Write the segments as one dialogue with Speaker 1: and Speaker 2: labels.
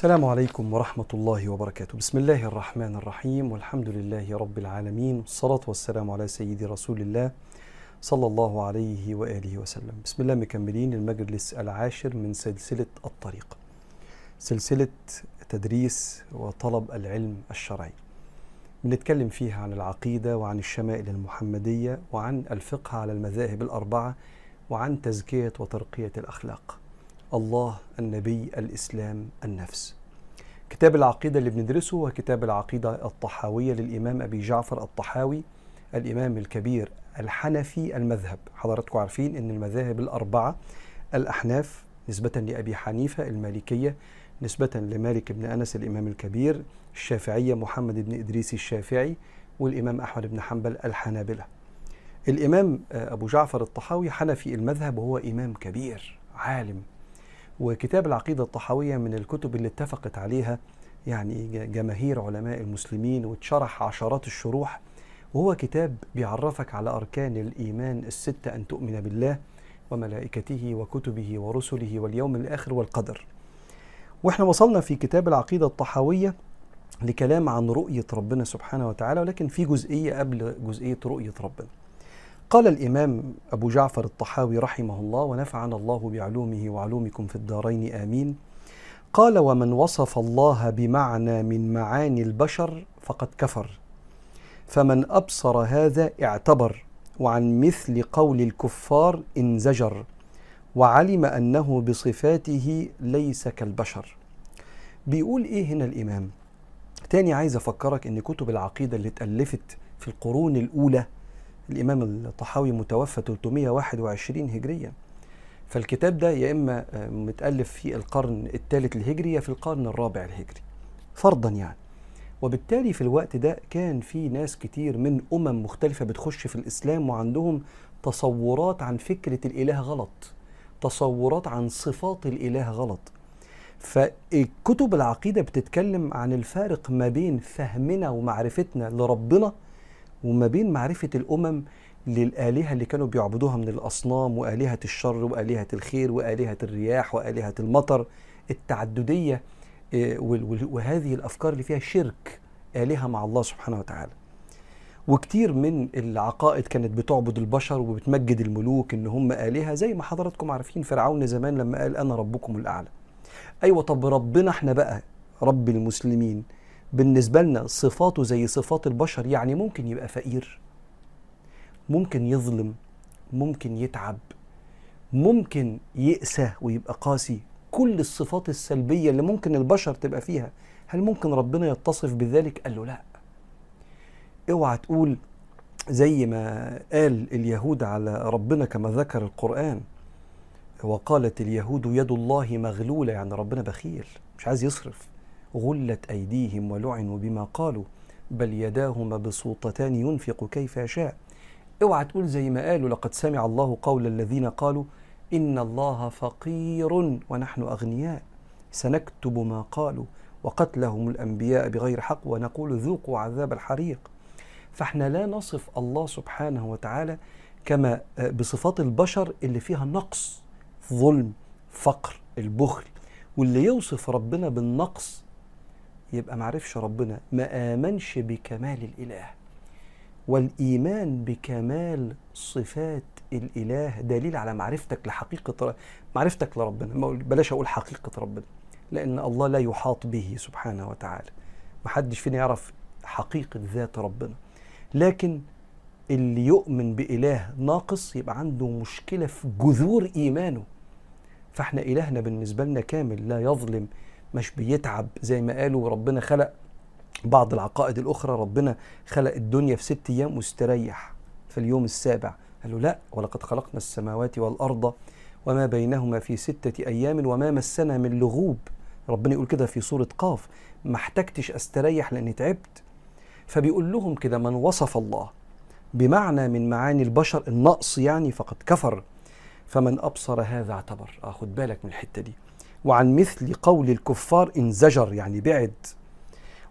Speaker 1: السلام عليكم ورحمة الله وبركاته. بسم الله الرحمن الرحيم. والحمد لله رب العالمين. والصلاة والسلام على سيدي رسول الله صلى الله عليه وآله وسلم. بسم الله مكملين المجلس العاشر من سلسلة الطريق. سلسلة تدريس وطلب العلم الشرعي. بنتكلم فيها عن العقيدة وعن الشمائل المحمدية وعن الفقه على المذاهب الأربعة وعن تزكية وترقية الأخلاق. الله النبي الإسلام النفس. كتاب العقيدة اللي بندرسه هو كتاب العقيدة الطحاوية للإمام أبي جعفر الطحاوي الإمام الكبير الحنفي المذهب. حضراتكم عارفين أن المذاهب الأربعة الأحناف نسبة لأبي حنيفة المالكية نسبة لمالك بن أنس الإمام الكبير الشافعية محمد بن إدريس الشافعي والإمام أحمد بن حنبل الحنابلة. الإمام أبو جعفر الطحاوي حنفي المذهب وهو إمام كبير عالم. وكتاب العقيدة الطحاوية من الكتب اللي اتفقت عليها يعني جماهير علماء المسلمين واتشرح عشرات الشروح. وهو كتاب بيعرفك على أركان الإيمان الستة أن تؤمن بالله وملائكته وكتبه ورسله واليوم الآخر والقدر. وإحنا وصلنا في كتاب العقيدة الطحاوية لكلام عن رؤية ربنا سبحانه وتعالى ولكن في جزئية قبل جزئية رؤية ربنا. قال الإمام أبو جعفر الطحاوي رحمه الله ونفعنا الله بعلومه وعلومكم في الدارين آمين. قال ومن وصف الله بمعنى من معاني البشر فقد كفر فمن أبصر هذا اعتبر وعن مثل قول الكفار انزجر وعلم أنه بصفاته ليس كالبشر. بيقول إيه هنا الإمام؟ تاني عايز أفكرك أن كتب العقيدة اللي اتألفت في القرون الأولى الإمام الطحاوي متوفى 321 هجريا. فالكتاب ده يا إما متألف في القرن الثالث الهجري يا في القرن الرابع الهجري فرضا يعني. وبالتالي في الوقت ده كان في ناس كتير من أمم مختلفة بتخش في الإسلام وعندهم تصورات عن فكرة الإله غلط تصورات عن صفات الإله غلط. فكتب العقيدة بتتكلم عن الفارق ما بين فهمنا ومعرفتنا لربنا وما بين معرفة الأمم للآلهة اللي كانوا بيعبدوها من الأصنام وآلهة الشر وآلهة الخير وآلهة الرياح وآلهة المطر التعددية وهذه الأفكار اللي فيها شرك آلهة مع الله سبحانه وتعالى. وكتير من العقائد كانت بتعبد البشر وبتمجد الملوك إن هم آلهة زي ما حضراتكم عارفين فرعون زمان لما قال أنا ربكم الأعلى. أيوة طب ربنا إحنا بقى رب المسلمين بالنسبة لنا صفاته زي صفات البشر يعني ممكن يبقى فقير ممكن يظلم ممكن يتعب ممكن يأسى ويبقى قاسي. كل الصفات السلبية اللي ممكن البشر تبقى فيها هل ممكن ربنا يتصف بذلك؟ قال له لا. اوعى تقول زي ما قال اليهود على ربنا كما ذكر القرآن وقالت اليهود يد الله مغلولة يعني ربنا بخيل مش عايز يصرف. غلت أيديهم ولعنوا بما قالوا بل يداه مبسوطتان ينفق كيف يشاء. اوعى تقول زي ما قالوا لقد سمع الله قول الذين قالوا إن الله فقير ونحن أغنياء. سنكتب ما قالوا وقتلهم الأنبياء بغير حق ونقول ذوقوا عذاب الحريق. فاحنا لا نصف الله سبحانه وتعالى كما بصفات البشر اللي فيها نقص ظلم فقر البخل. واللي يوصف ربنا بالنقص يبقى معرفش ربنا. ما آمنش بكمال الإله. والإيمان بكمال صفات الإله دليل على معرفتك لحقيقة معرفتك لربنا. بلاش أقول حقيقة ربنا لأن الله لا يحاط به سبحانه وتعالى. محدش فينا يعرف حقيقة ذات ربنا. لكن اللي يؤمن بإله ناقص يبقى عنده مشكلة في جذور إيمانه. فإحنا إلهنا بالنسبة لنا كامل لا يظلم مش بيتعب زي ما قالوا ربنا خلق بعض العقائد الأخرى. ربنا خلق الدنيا في ست أيام واستريح في اليوم السابع. قالوا لا ولقد خلقنا السماوات والأرض وما بينهما في ستة أيام وما مسنا من لغوب. ربنا يقول كده في سورة قاف ما احتجتش أستريح لأني تعبت. فبيقول لهم كده من وصف الله بمعنى من معاني البشر النقص يعني فقد كفر. فمن أبصر هذا اعتبر. آه خد بالك من الحتة دي. وعن مثل قول الكفار انزجر يعني بعد.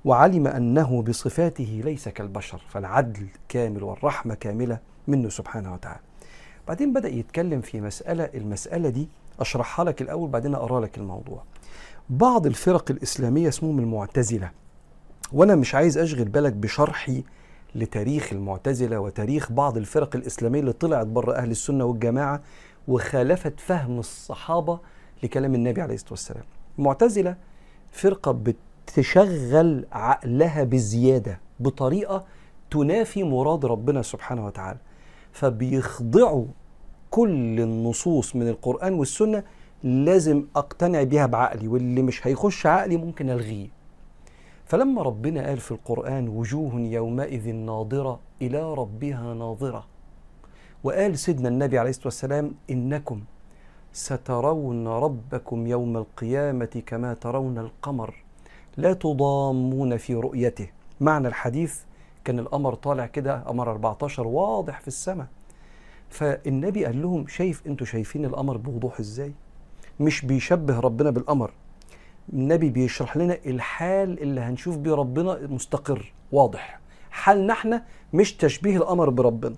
Speaker 1: وعلم أنه بصفاته ليس كالبشر فالعدل كامل والرحمة كاملة منه سبحانه وتعالى. بعدين بدأ يتكلم في مسألة المسألة دي أشرحها لك الأول بعدين أقرأ لك الموضوع. بعض الفرق الإسلامية اسمهم المعتزلة. وأنا مش عايز أشغل بالك بشرحي لتاريخ المعتزلة وتاريخ بعض الفرق الإسلامية اللي طلعت بره أهل السنة والجماعة وخالفت فهم الصحابة لكلام النبي عليه الصلاة والسلام. المعتزلة فرقة بتشغل عقلها بزيادة بطريقة تنافي مراد ربنا سبحانه وتعالى. فبيخضعوا كل النصوص من القرآن والسنة لازم أقتنع بيها بعقلي واللي مش هيخش عقلي ممكن ألغيه. فلما ربنا قال في القرآن وجوه يومئذ ناظرة إلى ربها ناظرة وقال سيدنا النبي عليه الصلاة والسلام إنكم سترون ربكم يوم القيامة كما ترون القمر. لا تضامون في رؤيته. معنى الحديث كان القمر طالع كده قمر 14 واضح في السماء. فالنبي قال لهم شايف أنتوا شايفين القمر بوضوح إزاي؟ مش بيشبه ربنا بالقمر. النبي بيشرح لنا الحال اللي هنشوف بيه ربنا مستقر واضح. حالنا إحنا مش تشبيه القمر بربنا.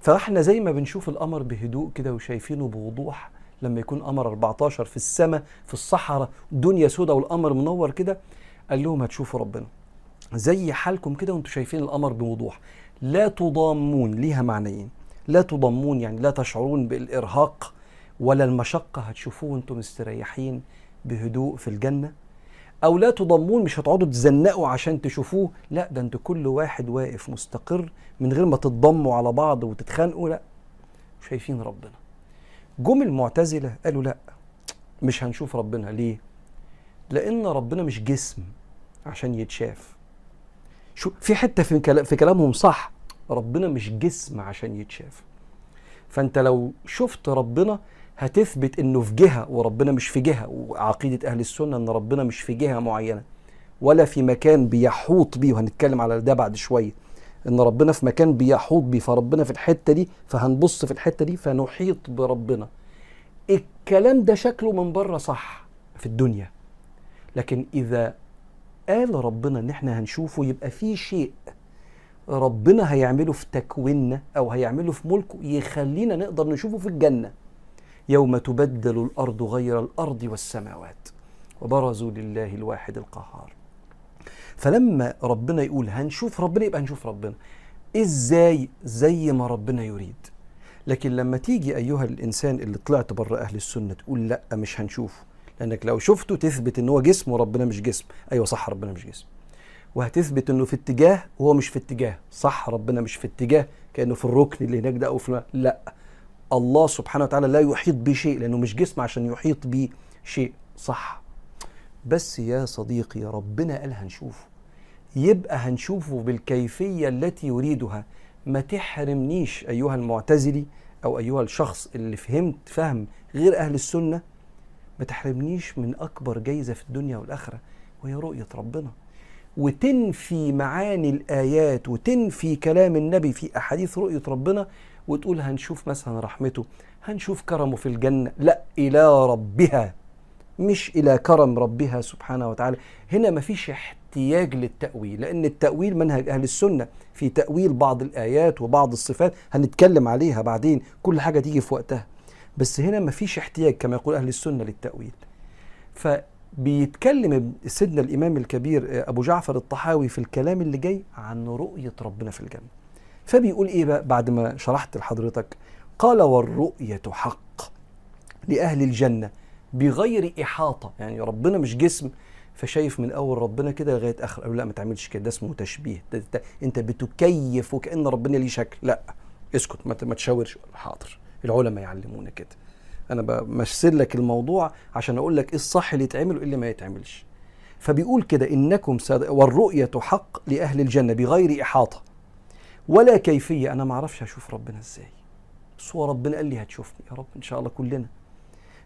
Speaker 1: فاحنا زي ما بنشوف القمر بهدوء كده وشايفينه بوضوح لما يكون قمر 14 في السماء في الصحراء دنيا سودة والقمر منور كده قال لهم هتشوفوا ربنا. زي حالكم كده وأنتم شايفين القمر بوضوح. لا تضامون ليها معنيين. لا تضامون يعني لا تشعرون بالإرهاق ولا المشقة هتشوفوه وأنتم مستريحين بهدوء في الجنة. أو لا تضمون مش هتقعدوا تزنقوا عشان تشوفوه. لا ده أنتوا كل واحد واقف مستقر من غير ما تتضموا على بعض وتتخانقوا. لا شايفين ربنا. جم المعتزلة قالوا لا مش هنشوف ربنا ليه؟ لأن ربنا مش جسم عشان يتشاف. شو في حتة في في كلامهم صح ربنا مش جسم عشان يتشاف. فأنت لو شفت ربنا هتثبت إنه في جهة وربنا مش في جهة وعقيدة أهل السنة إن ربنا مش في جهة معينة ولا في مكان بيحوط بيه وهنتكلم على ده بعد شوية. إن ربنا في مكان بيحوط بيه فربنا في الحتة دي فهنبص في الحتة دي فنحيط بربنا. الكلام ده شكله من بره صح في الدنيا. لكن إذا قال ربنا إن إحنا هنشوفه يبقى في شيء ربنا هيعمله في تكويننا أو هيعمله في ملكه يخلينا نقدر نشوفه في الجنة. يوم تبدل الأرض غير الأرض والسماوات. وبرزوا لله الواحد القهار. فلما ربنا يقول هنشوف ربنا يبقى هنشوف ربنا. إزاي؟ زي ما ربنا يريد. لكن لما تيجي أيها الإنسان اللي طلعت بره أهل السنة تقول لأ مش هنشوفه. لأنك لو شفته تثبت إن هو جسم وربنا مش جسم. أيوه صح ربنا مش جسم. وهتثبت إنه في اتجاه وهو مش في اتجاه. صح ربنا مش في اتجاه. كأنه في الركن اللي هناك ده أو في لأ. الله سبحانه وتعالى لا يحيط بشيء لأنه مش جسم عشان يحيط بيه شيء صح. بس يا صديقي ربنا قال هنشوفه. يبقى هنشوفه بالكيفية التي يريدها. ما تحرمنيش أيها المعتزلي أو أيها الشخص اللي فهمت فهم غير أهل السنة. ما تحرمنيش من أكبر جايزة في الدنيا والآخرة وهي رؤية ربنا. وتنفي معاني الآيات وتنفي كلام النبي في أحاديث رؤية ربنا وتقول هنشوف مثلا رحمته هنشوف كرمه في الجنة. لا إلى ربها مش إلى كرم ربها سبحانه وتعالى. هنا مفيش احتياج للتأويل لأن التأويل منهج أهل السنة في تأويل بعض الآيات وبعض الصفات هنتكلم عليها بعدين كل حاجة تيجي في وقتها. بس هنا مفيش احتياج كما يقول أهل السنة للتأويل. فبيتكلم سيدنا الإمام الكبير أبو جعفر الطحاوي في الكلام اللي جاي عن رؤية ربنا في الجنة. فبيقول إيه بقى بعد ما شرحت لحضرتك؟ قال والرؤية حق لأهل الجنة بغير إحاطة. يعني ربنا مش جسم فشايف من أول ربنا كده لغاية آخر. قالوا لا ما تعملش كده ده اسمه تشبيه. ده ده أنت بتكيف وكأن ربنا ليه شكل. لا اسكت ما تشاورش. حاضر. العلماء يعلمونا كده. أنا بمثل لك الموضوع عشان أقول لك إيه الصح اللي يتعمل وإيه اللي ما يتعملش. فبيقول كده إنكم ساد... والرؤية حق لأهل الجنة بغير إحاطة. ولا كيفية. أنا ما أعرفش أشوف ربنا إزاي. بس هو ربنا قال لي هتشوفني. يا رب إن شاء الله كلنا.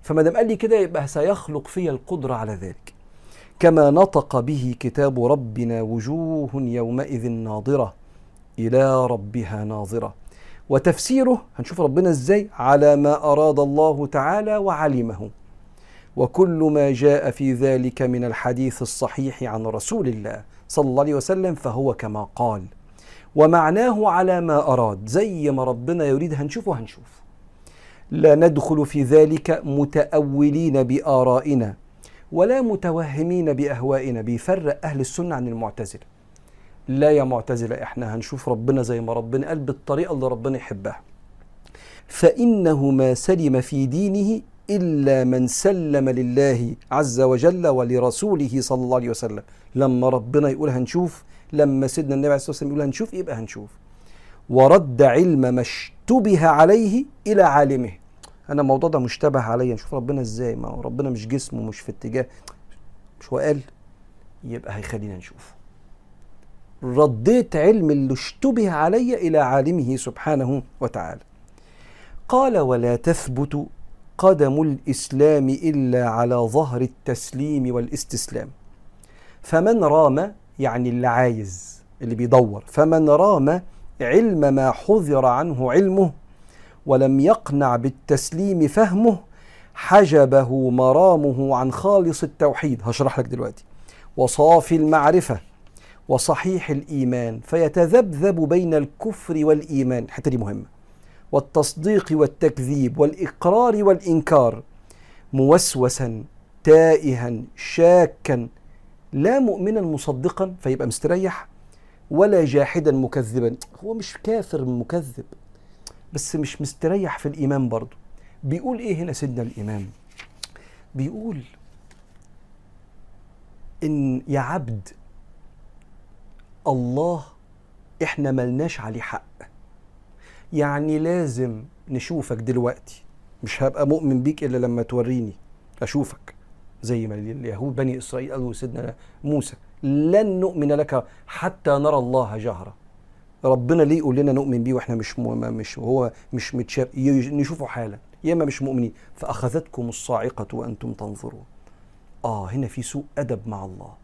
Speaker 1: فما دام قال لي كده يبقى سيخلق في القدرة على ذلك. كما نطق به كتاب ربنا وجوه يومئذ ناظرة إلى ربها ناظرة. وتفسيره هنشوف ربنا إزاي؟ على ما أراد الله تعالى وعلمه. وكل ما جاء في ذلك من الحديث الصحيح عن رسول الله صلى الله عليه وسلم فهو كما قال. ومعناه على ما أراد زي ما ربنا يريد هنشوف لا ندخل في ذلك متأولين بآرائنا. ولا متوهمين بأهوائنا بيفرق أهل السنة عن المعتزلة. لا يا معتزلة إحنا هنشوف ربنا زي ما ربنا قال بالطريقة اللي ربنا يحبها. فإنه ما سلم في دينه إلا من سلم لله عز وجل ولرسوله صلى الله عليه وسلم. لما ربنا يقول هنشوف لما سيدنا النبي عليه الصلاة والسلام يقول هنشوف يبقى هنشوف. ورد علم ما اشتبه عليه إلى عالمه. أنا الموضوع ده مشتبه عليا. نشوف ربنا إزاي. ما هو ربنا مش جسم ومش في اتجاه. مش هو قال؟ يبقى هيخلينا نشوف رديت علم اللي اشتبه علي إلى عالمه سبحانه وتعالى. قال ولا تثبت قدم الإسلام إلا على ظهر التسليم والاستسلام. فمن رام يعني اللي عايز اللي بيدور. فمن رام علم ما حذر عنه علمه ولم يقنع بالتسليم فهمه حجبه مرامه عن خالص التوحيد. هشرح لك دلوقتي. وصافي المعرفة وصحيح الإيمان فيتذبذب بين الكفر والإيمان. الحتة دي مهمة. والتصديق والتكذيب والإقرار والإنكار موسوسا تائها شاكا لا مؤمنا مصدقا فيبقى مستريح ولا جاحدا مكذبا. هو مش كافر مكذب. بس مش مستريح في الإيمان برضه بيقول إيه هنا سيدنا الإمام؟ بيقول إن يا عبد الله إحنا ملناش عليه حق. يعني لازم نشوفك دلوقتي. مش هبقى مؤمن بيك إلا لما توريني. أشوفك زي ما اليهود بني إسرائيل قالوا سيدنا موسى لن نؤمن لك حتى نرى الله جهرة ربنا ليه يقول لنا نؤمن بيه وإحنا مش مش هو مش متشاف نشوفه حالا. يا إما مش مؤمنين. فأخذتكم الصاعقة وأنتم تنظرون. آه هنا في سوء أدب مع الله.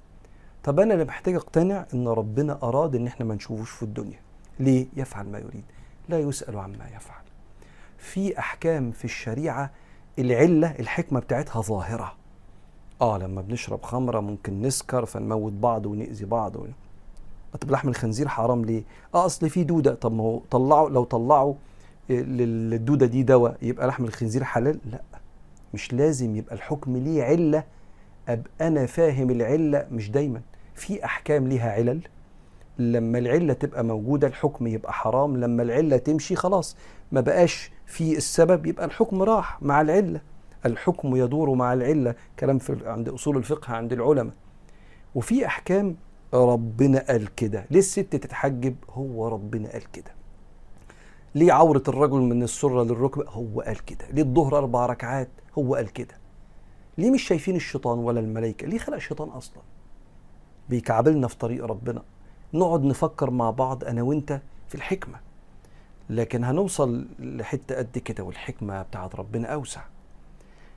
Speaker 1: طب أنا اللي محتاج أقتنع إن ربنا أراد إن إحنا ما نشوفوش في الدنيا. ليه؟ يفعل ما يريد. لا يسأل عما يفعل. في أحكام في الشريعة العلة الحكمة بتاعتها ظاهرة. آه لما بنشرب خمرة ممكن نسكر فنموت بعض ونأذي بعض. طب لحم الخنزير حرام ليه؟ آه أصل في دودة. طب ما هو طلعوا لو طلعوا للدودة دي دواء يبقى لحم الخنزير حلال؟ لا. مش لازم يبقى الحكم ليه علة. ابقى أنا فاهم العلة مش دايما. في أحكام ليها علل. لما العلة تبقى موجودة الحكم يبقى حرام. لما العلة تمشي خلاص. ما بقاش في السبب يبقى الحكم راح مع العلة. الحكم يدور مع العلة. كلام في عند أصول الفقه عند العلماء. وفي أحكام ربنا قال كده. ليه الست تتحجب؟ هو ربنا قال كده. ليه عورة الرجل من السرة للركبة؟ هو قال كده. ليه الظهر أربع ركعات؟ هو قال كده. ليه مش شايفين الشيطان ولا الملائكة؟ ليه خلق الشيطان أصلا؟ بيكعبلنا في طريق ربنا. نقعد نفكر مع بعض أنا وأنت في الحكمة. لكن هنوصل لحتة قد كده والحكمة بتاعت ربنا أوسع.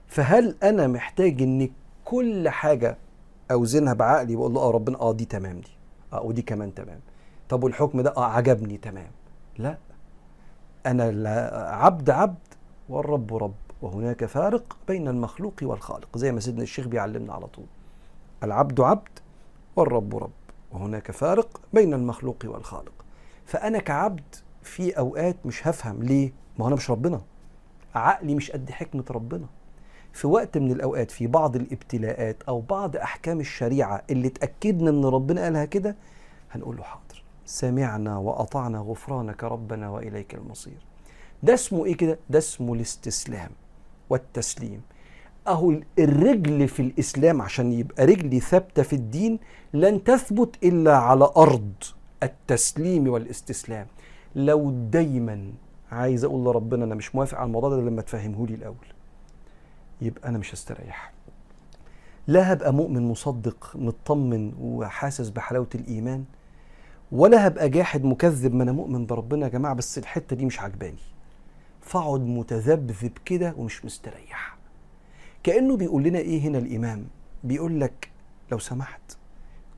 Speaker 1: فهل أنا محتاج إن كل حاجة أوزنها بعقلي واقول له آه ربنا آه دي تمام دي. آه ودي كمان تمام. طب والحكم ده؟ آه عجبني تمام. لا. أنا عبد عبد والرب رب. وهناك فارق بين المخلوق والخالق زي ما سيدنا الشيخ بيعلمنا على طول. العبد عبد والرب رب. وهناك فارق بين المخلوق والخالق. فأنا كعبد في أوقات مش هفهم ليه. ما أنا مش ربنا. عقلي مش قد حكمة ربنا. في وقت من الأوقات في بعض الابتلاءات أو بعض أحكام الشريعة اللي اتاكدنا إن ربنا قالها كده هنقول له حاضر سمعنا وأطعنا غفرانك ربنا وإليك المصير. ده اسمه إيه كده؟ ده اسمه الاستسلام والتسليم. أهو الرجل في الإسلام عشان يبقى رجلي ثابتة في الدين لن تثبت إلا على أرض التسليم والاستسلام. لو دايما عايز أقول لربنا أنا مش موافق على الموضوع ده لما تفهمه لي الأول. يبقى أنا مش هستريح. لا هبقى مؤمن مصدق مطمن وحاسس بحلاوة الإيمان ولا هبقى جاحد مكذب ما أنا مؤمن بربنا يا جماعة بس الحتة دي مش عجباني فاقعد متذبذب كده ومش مستريح. كأنه بيقول لنا إيه هنا الإمام؟ بيقول لك لو سمحت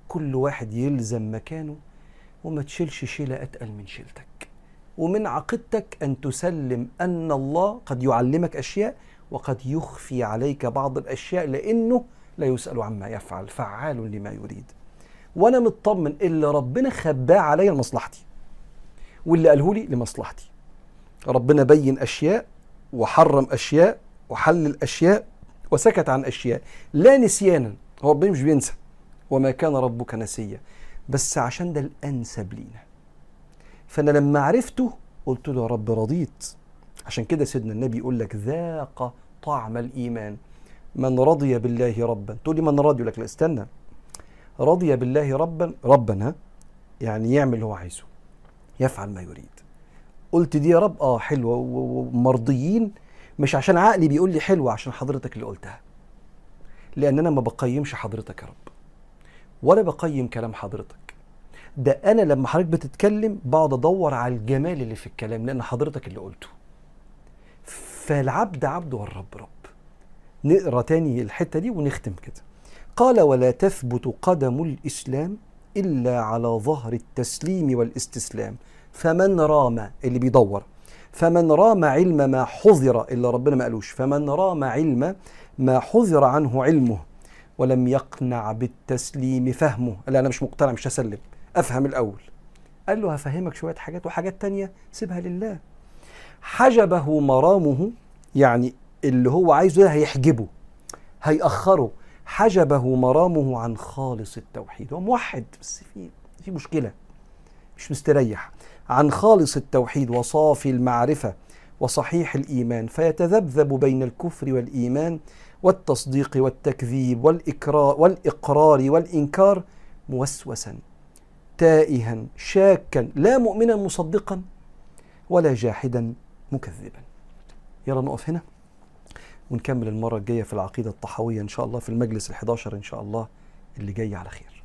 Speaker 1: كل واحد يلزم مكانه وما تشيلش شيلة أتقل من شيلتك. ومن عقيدتك أن تسلم أن الله قد يعلمك أشياء وقد يخفي عليك بعض الأشياء لأنه لا يسأل عما يفعل فعال لما يريد. وأنا مطمن اللي ربنا خباه عليا لمصلحتي واللي قاله لي لمصلحتي. ربنا بين أشياء وحرم أشياء وحلل أشياء وسكت عن أشياء لا نسيانا. هو ربنا مش بينسى. وما كان ربك نسيا. بس عشان ده الأنسب لينا. فأنا لما عرفته قلت له يا رب رضيت. عشان كده سيدنا النبي يقول لك ذاق طعم الإيمان. من رضي بالله ربا تقول لي من رضي؟ لك لا استنى. رضي بالله ربا ربنا يعني يعمل اللي هو عايزه يفعل ما يريد. قلت دي يا رب؟ آه حلوة. ومرضيين مش عشان عقلي بيقول لي حلوة عشان حضرتك اللي قلتها. لأن أنا ما بقيمش حضرتك يا رب. ولا بقيم كلام حضرتك. ده أنا لما حضرتك بتتكلم بقعد أدور على الجمال اللي في الكلام لأن حضرتك اللي قلته. فالعبد عبد والرب رب. نقرأ تاني الحتة دي ونختم كده. قال ولا تثبت قدم الإسلام إلا على ظهر التسليم والاستسلام. فمن رام؟ اللي بيدور. فمن رام علم ما حذر الا ربنا ما قالوش. فمن رام علم ما حذر عنه علمه ولم يقنع بالتسليم فهمه. قال أنا مش مقتنع مش هسلم. أفهم الأول. قال له هفهمك شوية حاجات وحاجات تانية سيبها لله. حجبه مرامه يعني اللي هو عايزه ده هيحجبه هيأخره. حجبه مرامه عن خالص التوحيد. هو موحد بس في في مشكلة مش مستريح. عن خالص التوحيد وصافي المعرفة وصحيح الإيمان فيتذبذب بين الكفر والإيمان والتصديق والتكذيب والإكرار والإقرار والإنكار موسوسا تائها شاكا لا مؤمنا مصدقا ولا جاحدا مكذبا. يلا نقف هنا ونكمل المرة الجاية في العقيدة الطحوية إن شاء الله في المجلس الحداشر إن شاء الله اللي جاي على خير.